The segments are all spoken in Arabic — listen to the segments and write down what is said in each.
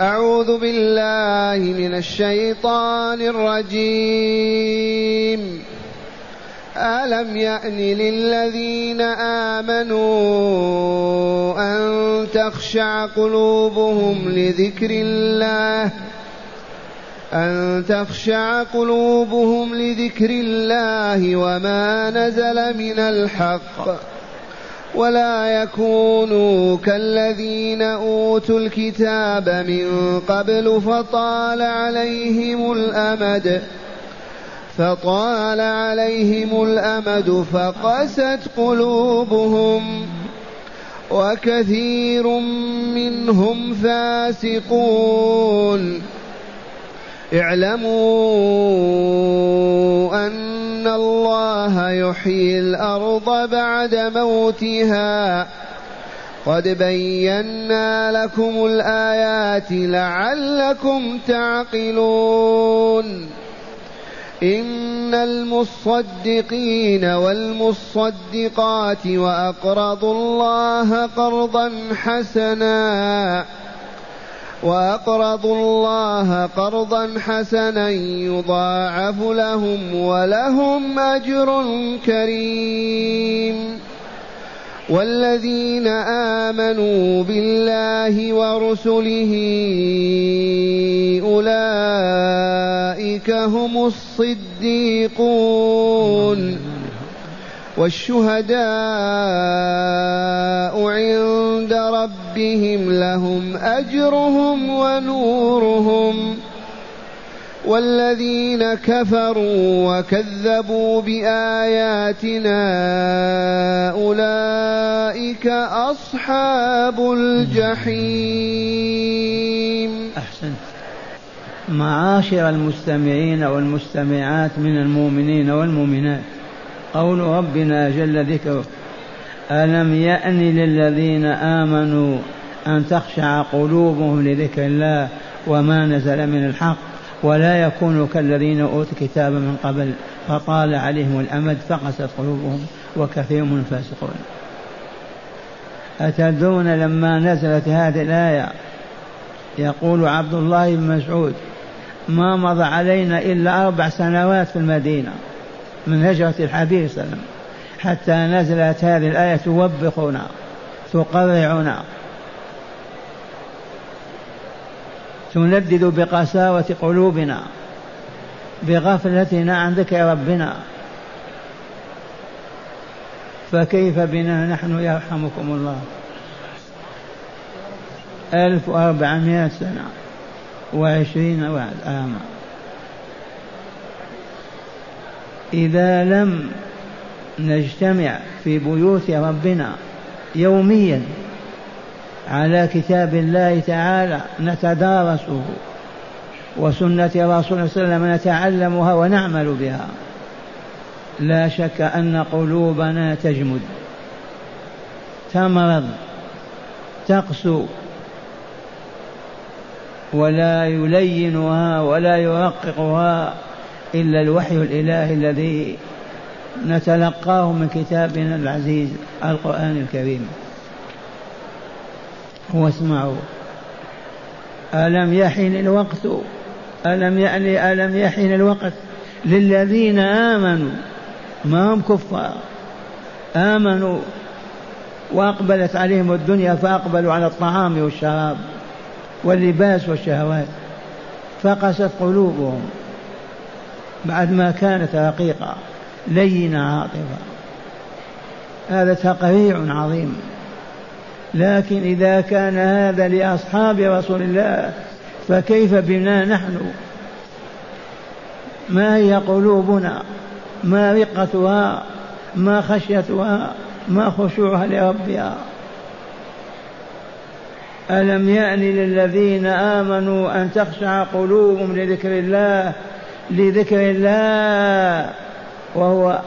أعوذ بالله من الشيطان الرجيم. ألم يأن للذين آمنوا أن تخشع قلوبهم لذكر الله؟ أن تخشع قلوبهم لذكر الله وما نزل من الحق؟ ولا يكونوا كالذين أوتوا الكتاب من قبل فطال عليهم الأمد فطال عليهم الأمد فقست قلوبهم وكثير منهم فاسقون. اعلموا أن الله يحيي الأرض بعد موتها. قد بينا لكم الآيات لعلكم تعقلون. إن المصدقين والمصدقات وأقرضوا الله قرضا حسنا. وأقرضوا الله قرضا حسنا يضاعف لهم ولهم أجر كريم. والذين آمنوا بالله ورسله أولئك هم الصديقون. والشهداء عند ربهم لهم أجرهم ونورهم والذين كفروا وكذبوا بآياتنا أولئك أصحاب الجحيم. أحسنت. معاشر المستمعين والمستمعات من المؤمنين والمؤمنات. قول ربنا جل ذكره ألم يأن للذين آمنوا أن تخشع قلوبهم لذكر الله وما نزل من الحق ولا يكونوا كالذين أوتوا الكتاب من قبل فطال عليهم الأمد فقست قلوبهم وكثير من الفاسقون. أتدرون لما نزلت هذه الآية؟ يقول عبد الله بن مسعود ما مضى علينا إلا أربع سنوات في المدينة. من هجرة الحبيب صلى الله عليه وسلم. حتى نزلت هذه الآية توبخنا تقرعنا تندد بقساوة قلوبنا بغفلتنا عن ذكر ربنا. فكيف بنا نحن يرحمكم الله؟ ألف وأربعمائة سنة وعشرين وعد آمن إذا لم نجتمع في بيوت ربنا يوميا على كتاب الله تعالى نتدارسه وسنة رسول الله صلى الله عليه وسلم نتعلمها ونعمل بها لا شك أن قلوبنا تجمد تمرض تقسو ولا يلينها ولا يرققها إلا الوحي الإلهي الذي نتلقاه من كتابنا العزيز القرآن الكريم. واسمعوا ألم يحن الوقت؟ ألم يعني ألم يحن الوقت للذين آمنوا؟ ما هم كفار. آمنوا وأقبلت عليهم الدنيا فأقبلوا على الطعام والشراب واللباس والشهوات فقست قلوبهم. بعد ما كانت رقيقة لينة عاطفة هذا تقريع عظيم. لكن إذا كان هذا لأصحاب رسول الله فكيف بنا نحن؟ ما هي قلوبنا؟ ما رقتها؟ ما خشيتها؟ ما خشوعها لربها؟ ألم يأن للذين آمنوا أن تخشع قلوبهم لذكر الله لذكر الله وهو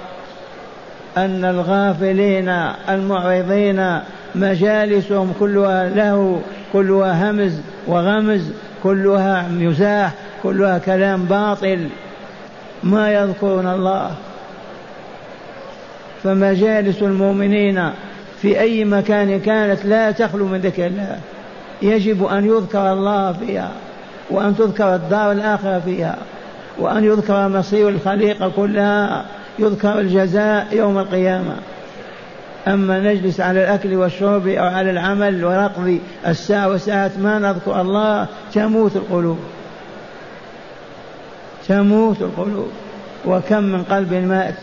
أن الغافلين المعرضين مجالسهم كلها له كلها همز وغمز كلها مزاح كلها كلام باطل. ما يذكرون الله. فمجالس المؤمنين في أي مكان كانت لا تخلو من ذكر الله. يجب أن يذكر الله فيها وأن تذكر الدار الآخرة فيها. وأن يذكر مصير الخليقة كلها يذكر الجزاء يوم القيامة. أما نجلس على الأكل والشرب أو على العمل ونقضي الساعة وساعات ما نذكر الله تموت القلوب. تموت القلوب. وكم من قلب مات.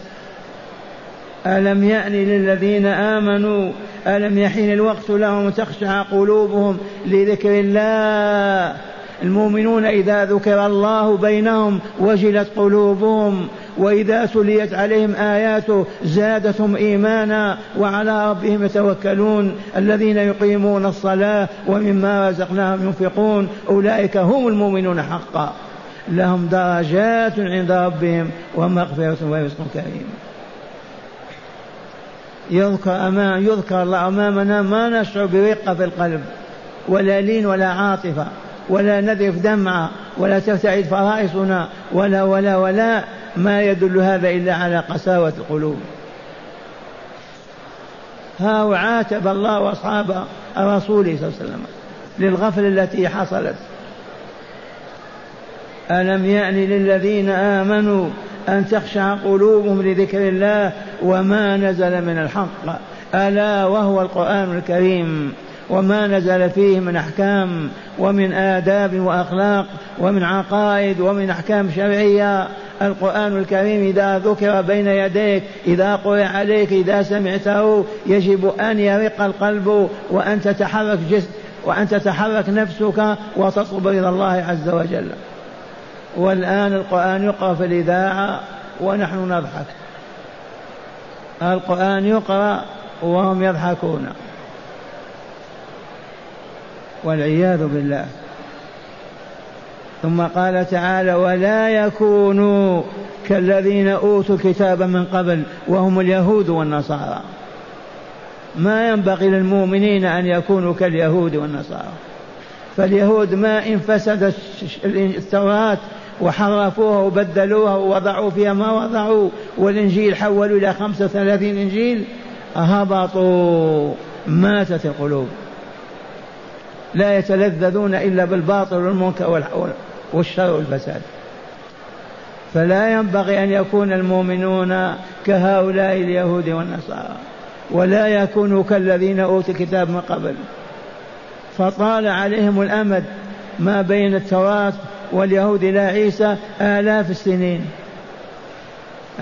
ألم يأن للذين آمنوا؟ ألم يحين الوقت لهم تخشع قلوبهم لذكر الله؟ المؤمنون إذا ذكر الله بينهم وجلت قلوبهم وإذا تليت عليهم آياته زادتهم إيمانا وعلى ربهم يتوكلون الذين يقيمون الصلاة ومما رزقناهم ينفقون أولئك هم المؤمنون حقا. لهم درجات عند ربهم ومغفرة ورزق كريم. يذكر أمام يذكر الله أمامنا ما نشعر برقة في القلب ولا لين ولا عاطفة. ولا نذرف دمعة ولا ترتعد فرائصنا ولا ولا ولا ما يدل هذا إلا على قساوة القلوب. ها عاتب الله وأصحاب الرسول صلى الله عليه وسلم للغفلة التي حصلت. ألم يأن للذين آمنوا أن تخشع قلوبهم لذكر الله وما نزل من الحق؟ ألا وهو القرآن الكريم. وما نزل فيه من أحكام ومن آداب وأخلاق ومن عقائد ومن أحكام شرعية. القرآن الكريم إذا ذكر بين يديك إذا قرئ عليك إذا سمعته يجب أن يرق القلب وأن تتحرك جسد وأن تتحرك نفسك وتطلب رضا الله عز وجل. والآن القرآن يقرأ في الإذاعة ونحن نضحك. القرآن يقرأ وهم يضحكون. والعياذ بالله. ثم قال تعالى ولا يكونوا كالذين أوتوا الكتاب من قبل وهم اليهود والنصارى. ما ينبغي للمؤمنين أن يكونوا كاليهود والنصارى. فاليهود ما ان فسدت التوراة وحرفوها وبدلوها ووضعوا فيها ما وضعوا. والإنجيل حولوا إلى خمسة وثلاثين إنجيل. هبطوا ماتت القلوب. لا يتلذذون إلا بالباطل والمنكر والشر والفساد. فلا ينبغي أن يكون المؤمنون كهؤلاء اليهود والنصارى ولا يكونوا كالذين أوتوا الكتاب من قبل. فطال عليهم الأمد ما بين التوراة واليهود إلى عيسى آلاف السنين.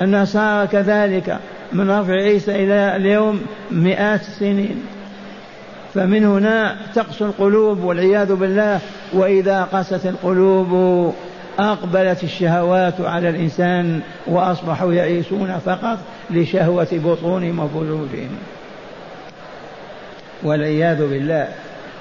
النصارى كذلك من رفع عيسى إلى اليوم مئات السنين. فمن هنا تقسو القلوب والعياذ بالله وإذا قست القلوب أقبلت الشهوات على الإنسان وأصبحوا يعيشون فقط لشهوة بطونهم وفروجهم والعياذ بالله.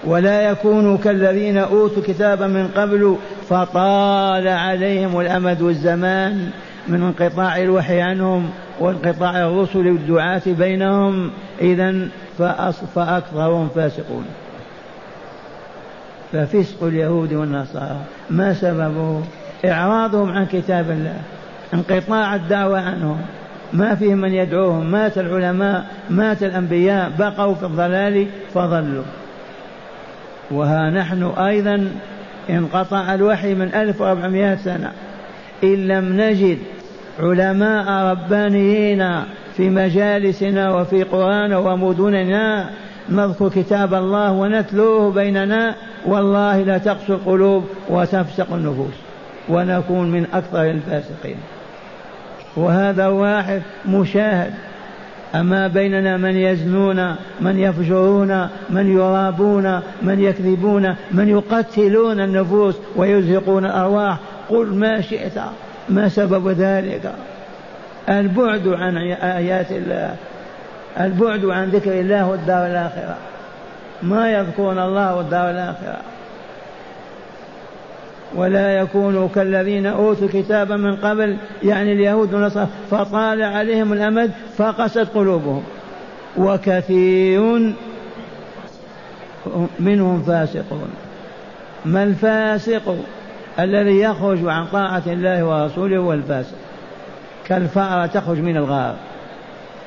ولا يكونوا كالذين أوتوا كتابا من قبل فطال عليهم الأمد والزمان من انقطاع الوحي عنهم وانقطاع الرسل والدعاة بينهم. إذا فأكثرهم فاسقون. ففسق اليهود والنصارى. ما سببه؟ إعراضهم عن كتاب الله. انقطاع الدعوة عنهم. ما فيهم من يدعوهم. مات العلماء مات الأنبياء بقوا في الضلال فضلوا. وها نحن أيضا انقطع الوحي من 1400 سنة. إن لم نجد علماء ربانيين في مجالسنا وفي قرانا ومدننا. نذكر كتاب الله ونتلوه بيننا. والله لا تقسو القلوب وتفسق النفوس. ونكون من أكثر الفاسقين. وهذا واحد مشاهد. أما بيننا من يزنون من يفجرون من يرابون من يكذبون من يقتلون النفوس ويزهقون الأرواح. قل ما شئت ما سبب ذلك؟ البعد عن آيات الله. البعد عن ذكر الله والدار الآخرة. ما يذكرون الله والدار الآخرة. ولا يكونوا كالذين أوتوا كتابا من قبل يعني اليهود والنصارى فطال عليهم الأمد فقست قلوبهم. وكثير منهم فاسقون. ما الفاسق الذي يخرج عن طاعة الله ورسوله هو الفاسق. كالفأرة تخرج من الغار.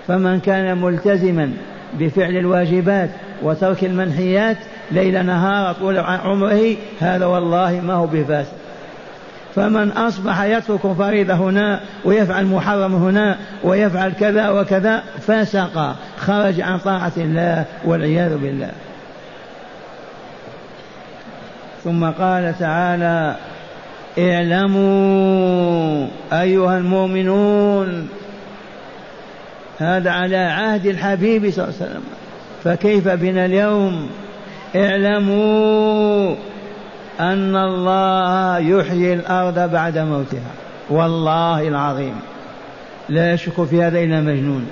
فمن كان ملتزما بفعل الواجبات وترك المنحيات ليل نهار طول عمره هذا والله ما هو بفاسد. فمن أصبح يترك فريضة هنا ويفعل محرم هنا ويفعل كذا وكذا فسق خرج عن طاعة الله والعياذ بالله. ثم قال تعالى اعلموا أيها المؤمنون هذا على عهد الحبيب صلى الله عليه وسلم. فكيف بنا اليوم؟ اعلموا أن الله يحيي الأرض بعد موتها. والله العظيم. لا يشك في هذا إلا مجنون.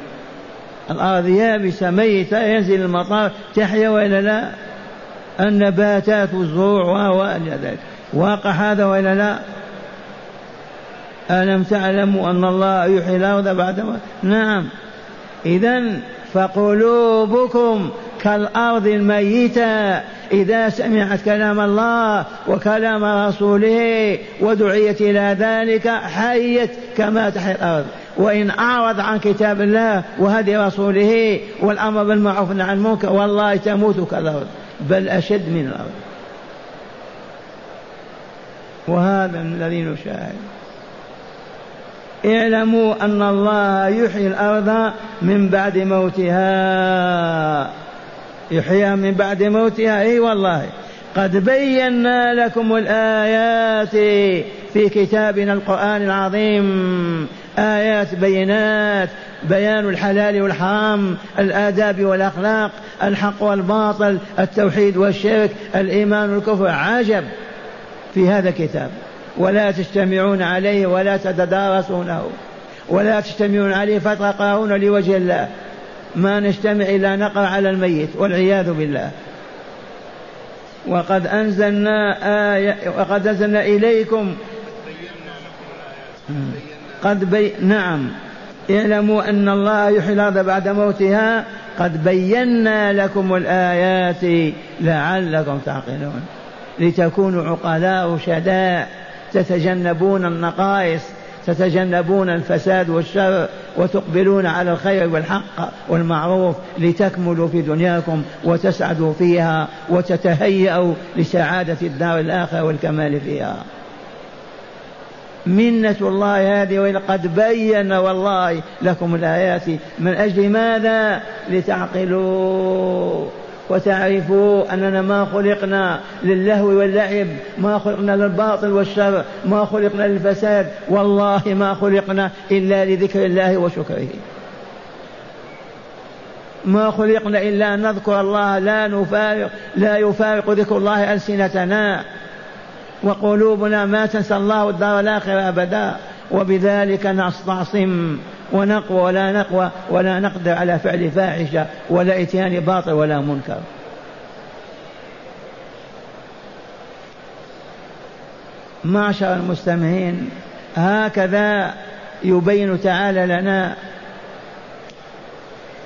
الأرض يابسة ميتة ينزل المطار تحيا وإلا لا؟ النباتات والزروع وإلى ذلك. واقع هذا وإلا لا؟ ألم تعلموا أن الله يحيي الأرض بعد موتها نعم. إذا فقلوبكم كالأرض الميتة. إذا سمعت كلام الله وكلام رسوله ودعيت إلى ذلك حيت كما تحيا الأرض. وإن أعرض عن كتاب الله وهدي رسوله والأمر بالمعروف عن المنكر والله تموت كالأرض بل أشد من الأرض. وهذا الذي نشاهد. اعلموا أن الله يحيي الأرض من بعد موتها. يحييها من بعد موتها. إي والله. قد بينا لكم الآيات في كتابنا القرآن العظيم. آيات بينات. بيان الحلال والحرام الآداب والأخلاق الحق والباطل التوحيد والشرك الإيمان والكفر. عجب. في هذا الكتاب ولا تجتمعون عليه ولا تتدارسونه. ولا تجتمعون عليه فتقرؤون لوجه الله. ما نجتمع إلا نقرأ على الميت والعياذ بالله. وقد أنزلنا آية وقد أنزلنا إليكم. قد بي نعم. اعلموا أن الله يحيي الأرض بعد موتها. قد بينا لكم الآيات لعلكم تعقلون. لتكونوا عقلاء شداء تتجنبون النقائص تتجنبون الفساد والشر وتقبلون على الخير والحق والمعروف لتكملوا في دنياكم وتسعدوا فيها وتتهيأوا لسعادة الدار الآخرة والكمال فيها. منة الله هذه ولقد بين والله لكم الآيات. من أجل ماذا؟ لتعقلوا. وتعرفوا أننا ما خلقنا للهو واللعب ما خلقنا للباطل والشر ما خلقنا للفساد والله ما خلقنا إلا لذكر الله وشكره. ما خلقنا إلا أن نذكر الله لا نفارق لا يفارق ذكر الله ألسنتنا. وقلوبنا ما تنسى الله الدار الآخرة أبدا. وبذلك نستعصم ونقوى ولا نقوى ولا نقدر على فعل فاحشة ولا إتيان باطل ولا منكر. معشر المستمعين هكذا يبين تعالى لنا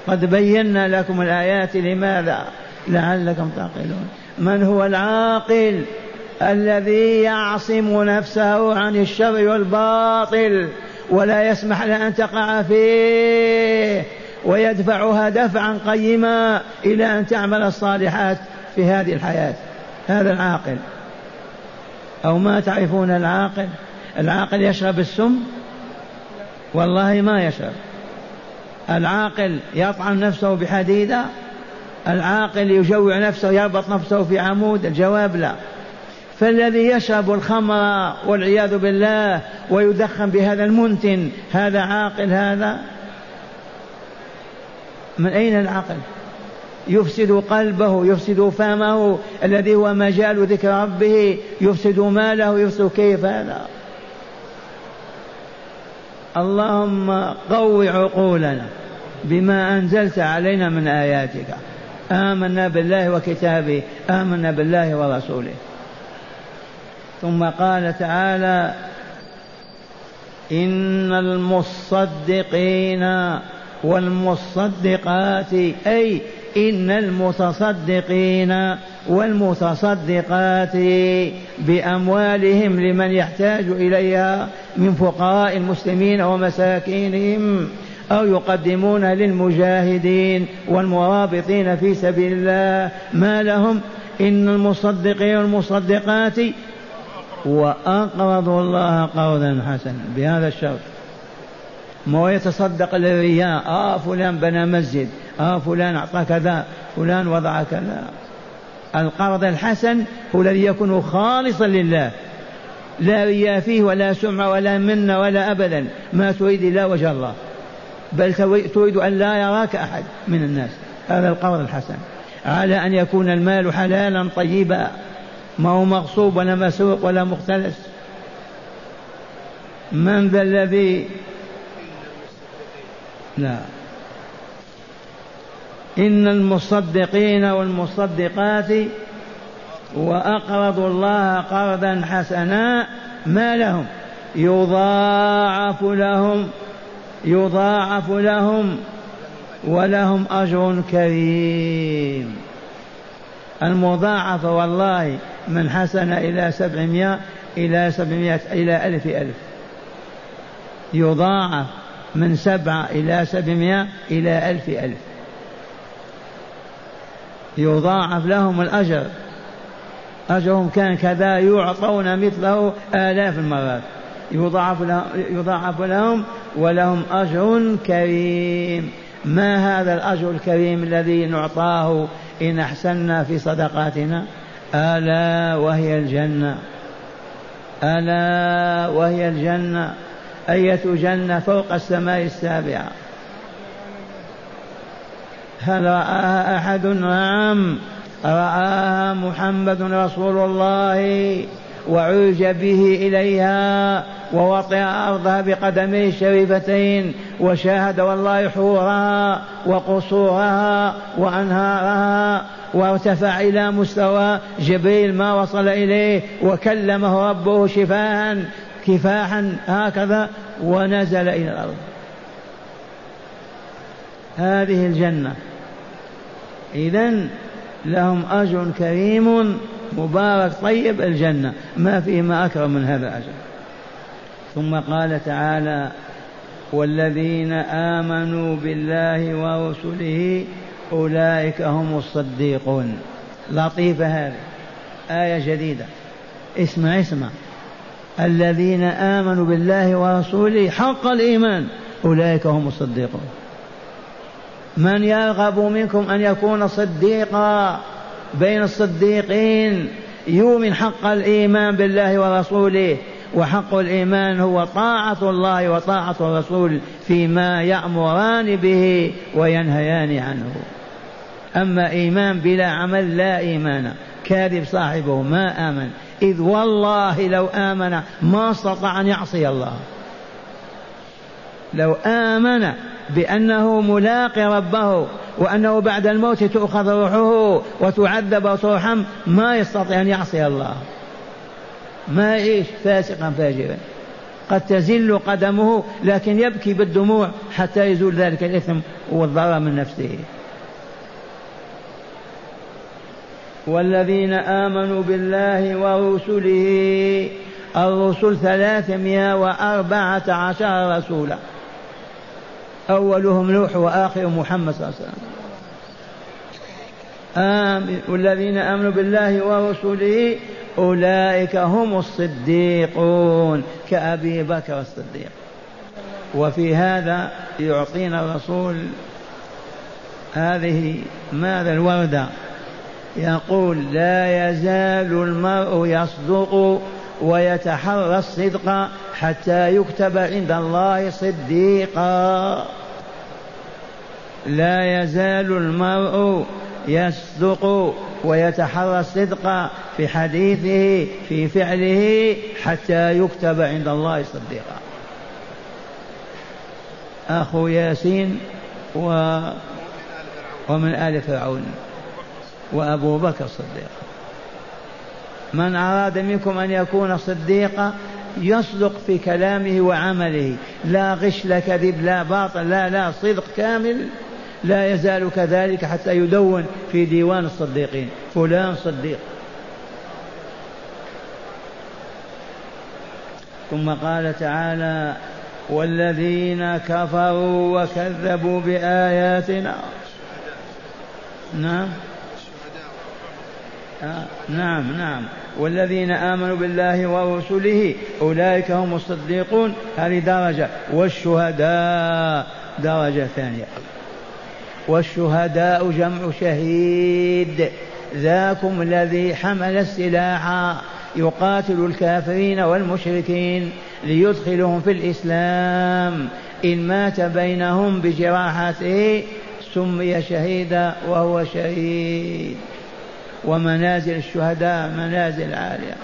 قد بينا لكم الآيات لماذا؟ لعلكم تعقلون. من هو العاقل؟ الذي يعصم نفسه عن الشر والباطل ولا يسمح لها أن تقع فيه ويدفعها دفعا قيما إلى أن تعمل الصالحات في هذه الحياة. هذا العاقل. أو ما تعرفون العاقل؟ العاقل يشرب السم؟ والله ما يشرب. العاقل يطعن نفسه بحديدة؟ العاقل يجوع نفسه يربط نفسه في عمود؟ الجواب لا. فالذي يشرب الخمر والعياذ بالله ويدخن بهذا المنتن هذا عاقل هذا من أين العقل؟ يفسد قلبه يفسد فمه الذي هو مجال ذكر ربه يفسد ماله يفسد كيف هذا؟ اللهم قو عقولنا بما أنزلت علينا من آياتك. آمنا بالله وكتابه آمنا بالله ورسوله. ثم قال تعالى إن المصدقين والمصدقات أي إن المتصدقين والمتصدقات بأموالهم لمن يحتاج إليها من فقراء المسلمين ومساكينهم أو يقدمون للمجاهدين والمرابطين في سبيل الله. ما لهم؟ إن المصدقين والمصدقات وأقرضوا الله قرضا حسنا. بهذا الشرط. ما يتصدق للرياء؟ آه فلان بنى مسجد. آه فلان أعطى كذا. فلان وضع كذا. القرض الحسن هو الذي يكون خالصا لله. لا رياء فيه ولا سمعة ولا منة ولا أبدا. ما تريد إلا وجه الله. بل تريد أن لا يراك أحد من الناس. هذا القرض الحسن. على أن يكون المال حلالا طيبا. ما هو مغصوب ولا مسروق ولا مختلس. من ذا الذي؟ لا. إن المصدقين والمصدقات وأقرضوا الله قرضا حسنا ما لهم؟ يضاعف لهم يضاعف لهم ولهم أجر كريم. المضاعفة والله من حسن إلى سبعمائة إلى سبعمائة إلى ألف ألف. يضاعف من سبعة إلى سبعمائة إلى ألف ألف. يضاعف لهم الأجر. أجرهم كان كذا يعطون مثله آلاف المرات. يضاعف لهم, يضاعف لهم ولهم أجر كريم. ما هذا الأجر الكريم الذي نعطاه إن أحسنا في صدقاتنا؟ ألا وهي الجنة. ألا وهي الجنة. أية جنة فوق السماء السابعة؟ هل رآها أحد؟ نعم. رآها محمد رسول الله. وعرج به إليها ووطئ أرضها بقدميه الشريفتين وشاهد والله حورها وقصورها وأنهارها وارتفع إلى مستوى جبريل ما وصل إليه وكلمه ربه شفاها كفاحا هكذا ونزل إلى الأرض. هذه الجنة. إذا لهم أجر كريم مبارك طيب الجنة. ما فيه ما أكرم من هذا الأجر. ثم قال تعالى والذين آمنوا بالله ورسله أولئك هم الصديقون. لطيفة هذه. آية جديدة. اسمع اسمع. الذين آمنوا بالله ورسوله حق الإيمان أولئك هم الصديقون. من يرغب منكم أن يكون صديقا؟ بين الصديقين يؤمن حق الإيمان بالله ورسوله وحق الإيمان هو طاعة الله وطاعة الرسول فيما يأمران به وينهيان عنه. أما إيمان بلا عمل لا إيمان. كاذب صاحبه ما آمن. إذ والله لو آمن ما استطاع أن يعصي الله. لو آمن بأنه ملاقي ربه وأنه بعد الموت تؤخذ روحه وتعذب وترحم ما يستطيع أن يعصي الله. ما يعيش فاسقا فاجرا. قد تزل قدمه لكن يبكي بالدموع حتى يزول ذلك الإثم والضرر من نفسه. والذين آمنوا بالله ورسله الرسل ثلاثمائة وأربعة عشر رسولا. أولهم نوح وآخر محمد صلى الله عليه وسلم. آمن والذين آمنوا بالله ورسله أولئك هم الصديقون كأبي بكر الصديق. وفي هذا يعطينا الرسول هذه ماذا الوردة يقول لا يزال المرء يصدق ويتحرى الصدق حتى يكتب عند الله صديقا. لا يزال المرء يصدق ويتحرى الصدق في حديثه في فعله حتى يكتب عند الله صديقا. أخو ياسين و ومن آل فرعون وأبو بكر صديق من أراد منكم أن يكون صديقا يصدق في كلامه وعمله. لا غش لا كذب لا باطل لا لا صدق كامل. لا يزال كذلك حتى يدون في ديوان الصديقين. فلان صديق. ثم قال تعالى والذين كفروا آه نعم نعم. والذين آمنوا بالله ورسله أولئك هم الصديقون. هذه درجة. والشهداء. درجة ثانية. والشهداء جمع شهيد. ذاكم الذي حمل السلاح. يقاتل الكافرين والمشركين ليدخلهم في الإسلام. إن مات بينهم بجراحته سمي شهيدا وهو شهيد. ومنازل الشهداء منازل عالية.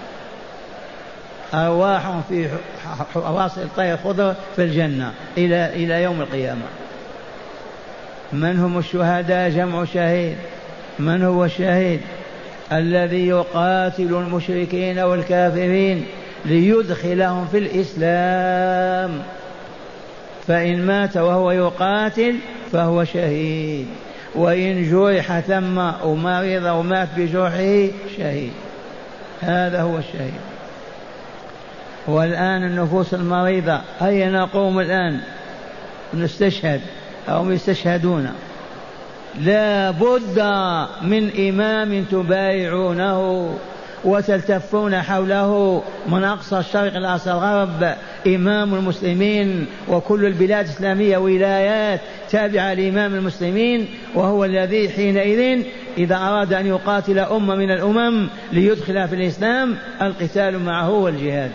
أرواحهم في حواصل الطير خضر في الجنة إلى إلى يوم القيامة. من هم الشهداء جمع شهيد؟ من هو الشهيد؟ الذي يقاتل المشركين والكافرين ليدخلهم في الإسلام. فإن مات وهو يقاتل فهو شهيد. وإن جرح ثم أو مرض أو مات بجرحه شهيد. هذا هو الشهيد. والآن النفوس المريضة هيا نقوم الآن؟ نستشهد. أو يستشهدون. لا بد من إمام تبايعونه وتلتفون حوله من أقصى الشرق إلى أقصى الغرب. إمام المسلمين وكل البلاد الإسلامية ولايات تابعة لإمام المسلمين وهو الذي حينئذ إذا أراد أن يقاتل أمة من الأمم ليدخلها في الإسلام القتال معه والجهاد.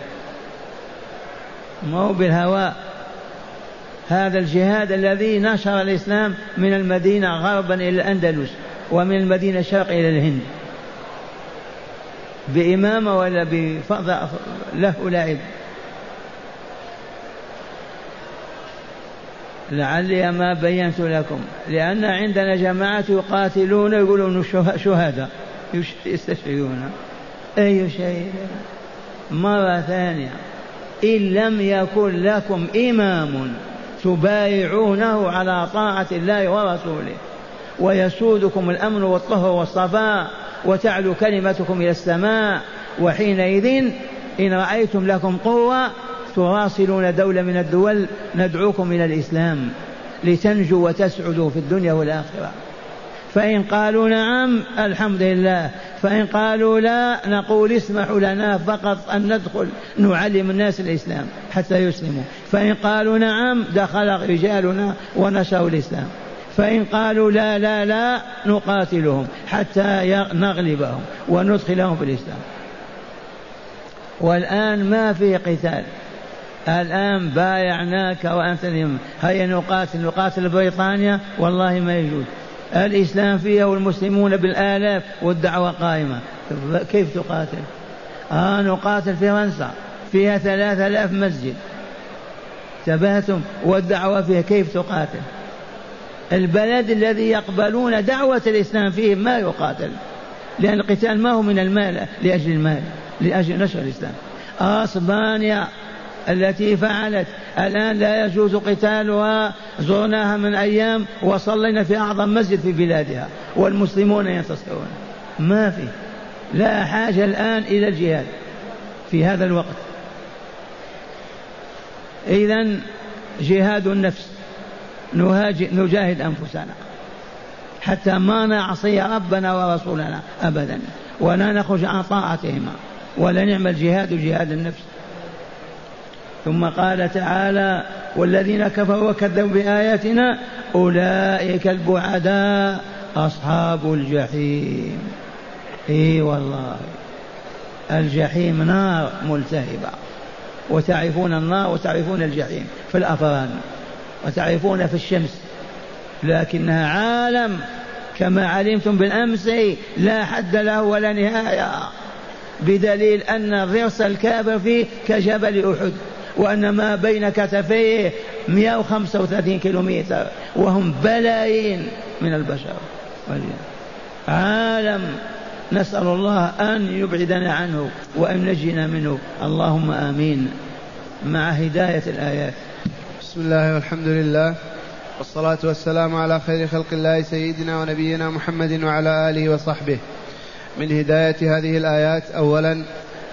ما هو بالهواء. هذا الجهاد الذي نشر الإسلام من المدينة غربا إلى الأندلس ومن المدينة الشرق إلى الهند. بإمامة ولا بفضل له لعب لعلي ما بينت لكم. لأن عندنا جماعة يقاتلون يقولون شهداء يستشهدون. أي شيء؟ مرة ثانية. إن لم يكن لكم إمام تبايعونه على طاعة الله ورسوله. ويسودكم الأمن والطهر والصفاء وتعلو كلمتكم إلى السماء. وحينئذ إن رأيتم لكم قوة تواصلون دولة من الدول ندعوكم إلى الإسلام. لتنجوا وتسعدوا في الدنيا والآخرة. فإن قالوا نعم الحمد لله. فإن قالوا لا نقول اسمحوا لنا فقط أن ندخل نعلم الناس الإسلام حتى يسلموا. فإن قالوا نعم دخل رجالنا ونشروا الإسلام. فإن قالوا لا لا لا نقاتلهم حتى نغلبهم وندخلهم في الإسلام. والآن ما في قتال. الآن بايعناك وأنت هيا نقاتل نقاتل بريطانيا؟ والله ما يجوز. الإسلام فيها والمسلمون بالآلاف والدعوة قائمة. كيف تقاتل؟ آه نقاتل فرنسا. فيها ثلاثة آلاف مسجد. تبهتم والدعوة فيها كيف تقاتل؟ البلد الذي يقبلون دعوة الإسلام فيه ما يقاتل. لأن القتال ما هو من المال لأجل المال لأجل نشر الإسلام. أسبانيا التي فعلت. الآن لا يجوز قتالها زرناها من أيام وصلينا في أعظم مسجد في بلادها والمسلمون ينتصرون. ما في. لا حاجة الآن إلى الجهاد في هذا الوقت. إذا جهاد النفس. نجاهد أنفسنا. حتى ما نعصي ربنا ورسولنا أبدا. ولا نخرج عن طاعتهما. ولا نعمل جهاد جهاد النفس. ثم قال تعالى والذين كفروا وكذبوا بآياتنا أولئك البعداء أصحاب الجحيم. إي والله الجحيم نار ملتهبة وتعرفون النار وتعرفون الجحيم في الأفران وتعرفون في الشمس لكنها عالم كما علمتم بالأمس لا حد له ولا نهاية بدليل أن ضرس الكافر فيه كجبل أحد. وأن ما بين كتفيه 135 كيلومتر وهم بلايين من البشر. عالم نسأل الله أن يبعدنا عنه وأن نجينا منه. اللهم آمين. مع هداية الآيات. بسم الله والحمد لله والصلاة والسلام على خير خلق الله سيدنا ونبينا محمد وعلى آله وصحبه. من هداية هذه الآيات أولا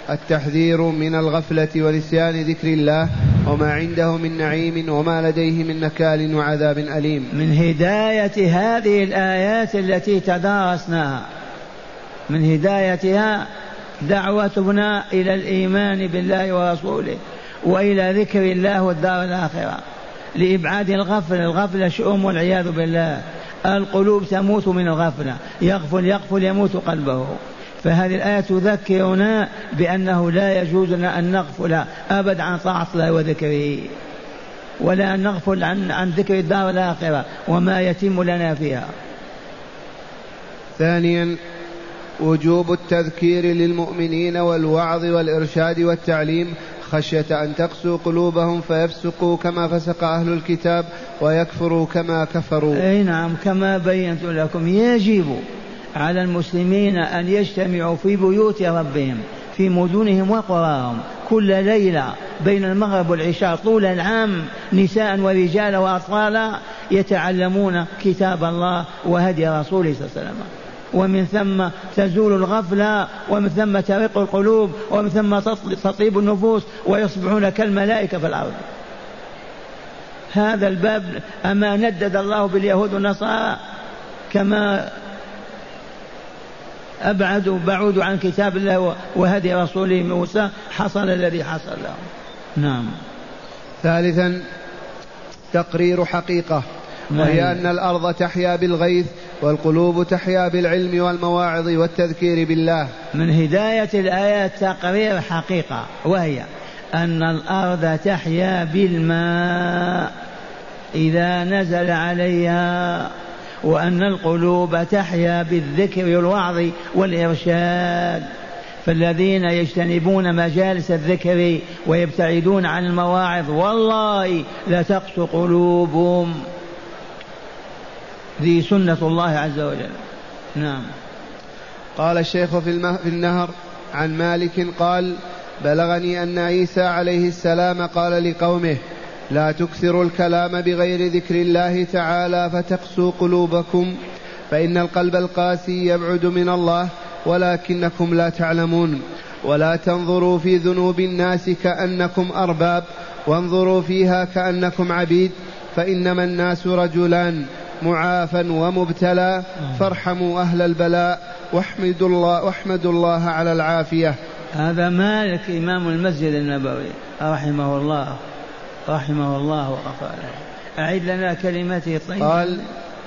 التحذير من الغفلة ونسيان ذكر الله وما عنده من نعيم وما لديه من نكال وعذاب أليم. من هداية هذه الآيات التي تدارسناها من هدايتها دعوتنا إلى الإيمان بالله ورسوله وإلى ذكر الله والدار الآخرة لإبعاد الغفلة الغفلة شؤم والعياذ بالله. القلوب تموت من الغفلة. يغفل يغفل يموت قلبه. فهذه الآية تذكرنا بأنه لا يجوز لنا أن نغفل أبدا عن طاعة الله وذكره ولا أن نغفل عن عن ذكر الدار الآخرة وما يتم لنا فيها. ثانيا وجوب التذكير للمؤمنين والوعظ والإرشاد والتعليم خشية أن تقسو قلوبهم فيفسقوا كما فسق أهل الكتاب ويكفروا كما كفروا أي نعم كما بينت لكم يجب على المسلمين أن يجتمعوا في بيوت ربهم في مدنهم وقراهم. كل ليلة بين المغرب والعشاء طول العام نساء ورجال وأطفالا يتعلمون كتاب الله وهدي رسوله صلى الله عليه وسلم. ومن ثم تزول الغفلة ومن ثم ترق القلوب ومن ثم تطيب النفوس ويصبحون كالملائكة في الأرض. هذا الباب أما ندد الله باليهود والنصارى كما أبعدوا بعودوا عن كتاب الله وهدي رسوله موسى حصل الذي حصل. لهم نعم. ثالثا تقرير حقيقة وهي أن الأرض تحيا بالغيث والقلوب تحيا بالعلم والمواعظ والتذكير بالله. من هداية الآيات تقرير حقيقة وهي أن الأرض تحيا بالماء إذا نزل عليها وأن القلوب تحيا بالذكر والوعظ والإرشاد. فالذين يجتنبون مجالس الذكر ويبتعدون عن المواعظ والله لتقسو قلوبهم. ذي سنة الله عز وجل. نعم. قال الشيخ في, المه في النهر عن مالك قال بلغني أن عيسى عليه السلام قال لقومه لا تكثروا الكلام بغير ذكر الله تعالى فتقسوا قلوبكم. فإن القلب القاسي يبعد من الله ولكنكم لا تعلمون. ولا تنظروا في ذنوب الناس كأنكم أرباب. وانظروا فيها كأنكم عبيد. فإنما الناس رجلان معافى ومبتلى. فارحموا أهل البلاء. واحمدوا الله واحمدوا الله على العافية. هذا مالك إمام المسجد النبوي رحمه الله. رحمه الله وغفر له. أعد لنا كلمته. الطيبة قال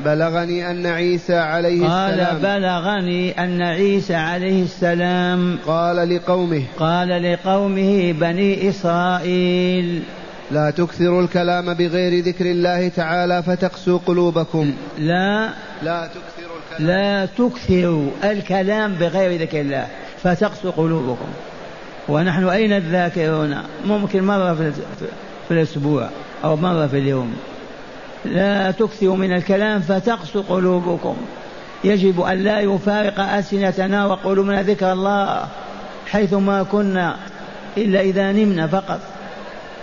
بلغني أن عيسى عليه قال السلام. قال بلغني أن عيسى عليه السلام. قال لقومه. قال لقومه بني إسرائيل. لا تكثروا الكلام بغير ذكر الله تعالى فتقسو قلوبكم. لا. لا تكثروا الكلام. لا تكثروا الكلام بغير ذكر الله فتقسو قلوبكم. ونحن أين الذاكرون؟ ممكن مرة في, في الأسبوع أو مرة في اليوم. لا تكثروا من الكلام فتقسو قلوبكم. يجب أن لا يفارق ألسنتنا وقلوبنا ذكر الله حيث ما كنا إلا إذا نمنا فقط.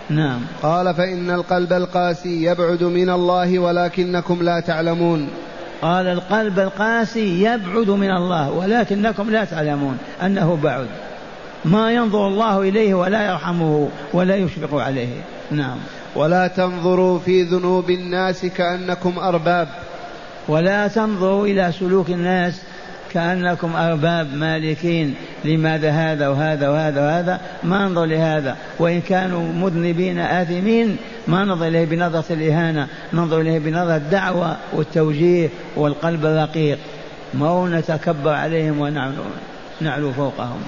نعم. قال فإن القلب القاسي يبعد من الله ولكنكم لا تعلمون. قال القلب القاسي يبعد من الله ولكنكم لا تعلمون أنه بعد. ما ينظر الله إليه ولا يرحمه ولا يشفق عليه. نعم. ولا تنظروا في ذنوب الناس كأنكم أرباب. ولا تنظروا إلى سلوك الناس كأنكم أرباب مالكين. لماذا هذا وهذا وهذا وهذا؟ ما ننظر لهذا. وإن كانوا مذنبين آثمين ما ننظر إليه بنظرة الإهانة. ننظر إليه بنظرة الدعوة والتوجيه والقلب الرقيق. ما نتكبر عليهم ونعلو نعلو فوقهم.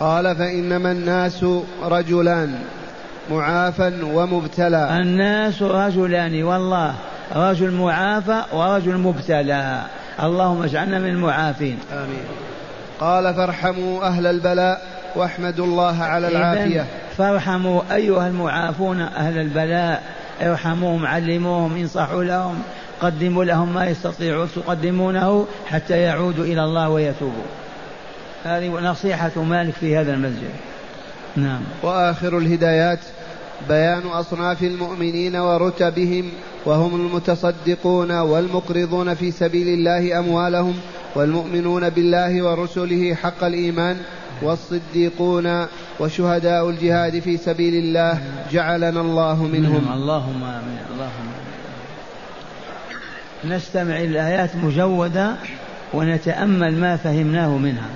قال فإنما الناس رجلان. معافى ومبتلى. الناس رجلان والله رجل معافى ورجل مبتلى. اللهم اجعلنا من المعافين. آمين. قال فارحموا أهل البلاء واحمدوا الله على العافية. فارحموا أيها المعافون أهل البلاء. ارحموهم علموهم انصحوا لهم قدموا لهم ما يستطيعون تقدمونه حتى يعودوا إلى الله ويتوبوا. هذه نصيحة مالك في هذا المسجد. نعم. وآخر الهدايات بيان أصناف المؤمنين ورتبهم وهم المتصدقون والمقرضون في سبيل الله أموالهم والمؤمنون بالله ورسله حق الإيمان والصديقون وشهداء الجهاد في سبيل الله جعلنا الله منهم. اللهم آمين. اللهم آمين. نستمع الآيات مجودة ونتأمل ما فهمناه منها.